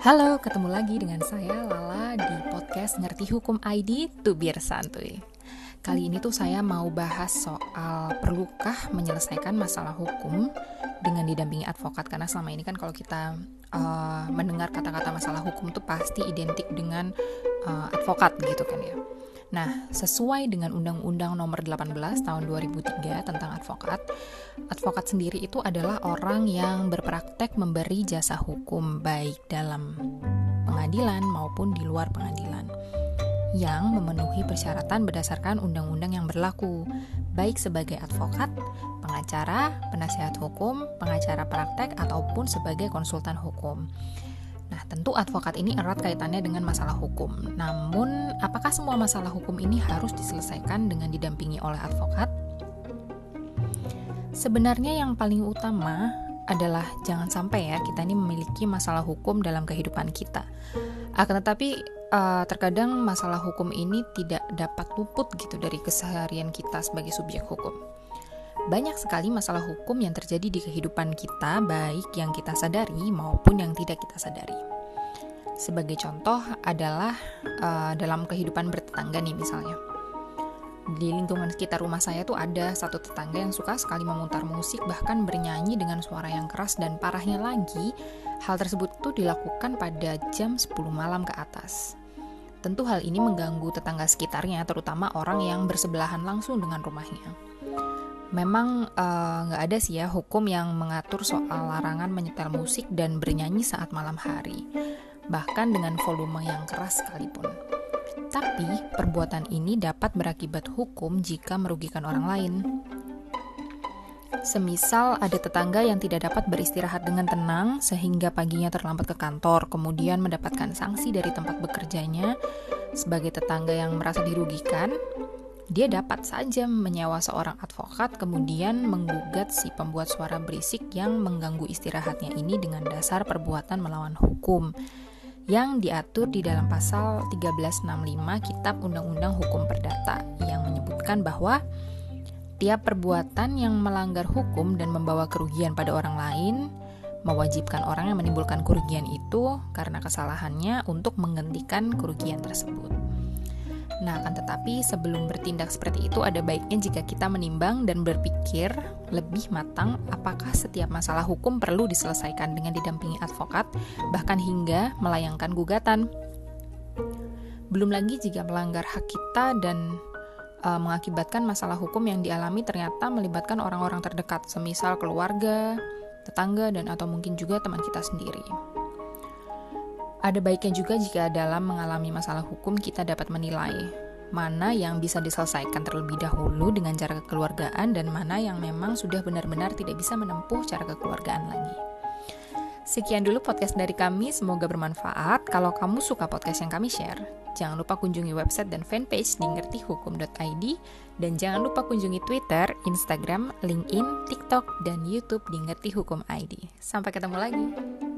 Halo, ketemu lagi dengan saya Lala di podcast Ngerti Hukum ID Tubir Santuy. Kali ini tuh saya mau bahas soal perlukah menyelesaikan masalah hukum dengan didampingi advokat karena selama ini kan kalau kita uh, mendengar kata-kata masalah hukum tuh pasti identik dengan uh, advokat gitu kan ya. Nah, sesuai dengan Undang-Undang Nomor 18 Tahun 2003 tentang advokat, advokat sendiri itu adalah orang yang berpraktek memberi jasa hukum baik dalam pengadilan maupun di luar pengadilan yang memenuhi persyaratan berdasarkan undang-undang yang berlaku, baik sebagai advokat, pengacara, penasihat hukum, pengacara praktek, ataupun sebagai konsultan hukum. Nah, tentu advokat ini erat kaitannya dengan masalah hukum. Namun, apakah semua masalah hukum ini harus diselesaikan dengan didampingi oleh advokat? Sebenarnya yang paling utama adalah jangan sampai ya kita ini memiliki masalah hukum dalam kehidupan kita. Akan tetapi uh, terkadang masalah hukum ini tidak dapat luput gitu dari keseharian kita sebagai subjek hukum. Banyak sekali masalah hukum yang terjadi di kehidupan kita, baik yang kita sadari maupun yang tidak kita sadari. Sebagai contoh adalah uh, dalam kehidupan bertetangga nih misalnya. Di lingkungan sekitar rumah saya tuh ada satu tetangga yang suka sekali memutar musik bahkan bernyanyi dengan suara yang keras dan parahnya lagi, hal tersebut tuh dilakukan pada jam 10 malam ke atas. Tentu hal ini mengganggu tetangga sekitarnya, terutama orang yang bersebelahan langsung dengan rumahnya memang eh, nggak uh, ada sih ya hukum yang mengatur soal larangan menyetel musik dan bernyanyi saat malam hari, bahkan dengan volume yang keras sekalipun. Tapi perbuatan ini dapat berakibat hukum jika merugikan orang lain. Semisal ada tetangga yang tidak dapat beristirahat dengan tenang sehingga paginya terlambat ke kantor, kemudian mendapatkan sanksi dari tempat bekerjanya sebagai tetangga yang merasa dirugikan, dia dapat saja menyewa seorang advokat kemudian menggugat si pembuat suara berisik yang mengganggu istirahatnya ini dengan dasar perbuatan melawan hukum yang diatur di dalam pasal 1365 Kitab Undang-Undang Hukum Perdata yang menyebutkan bahwa tiap perbuatan yang melanggar hukum dan membawa kerugian pada orang lain mewajibkan orang yang menimbulkan kerugian itu karena kesalahannya untuk menghentikan kerugian tersebut. Nah, akan tetapi sebelum bertindak seperti itu ada baiknya jika kita menimbang dan berpikir lebih matang apakah setiap masalah hukum perlu diselesaikan dengan didampingi advokat bahkan hingga melayangkan gugatan. Belum lagi jika melanggar hak kita dan uh, mengakibatkan masalah hukum yang dialami ternyata melibatkan orang-orang terdekat, semisal keluarga, tetangga dan atau mungkin juga teman kita sendiri. Ada baiknya juga jika dalam mengalami masalah hukum kita dapat menilai mana yang bisa diselesaikan terlebih dahulu dengan cara kekeluargaan dan mana yang memang sudah benar-benar tidak bisa menempuh cara kekeluargaan lagi. Sekian dulu podcast dari kami, semoga bermanfaat. Kalau kamu suka podcast yang kami share, jangan lupa kunjungi website dan fanpage di ngertihukum.id dan jangan lupa kunjungi Twitter, Instagram, LinkedIn, TikTok, dan YouTube di Ngerti Hukum ID. Sampai ketemu lagi.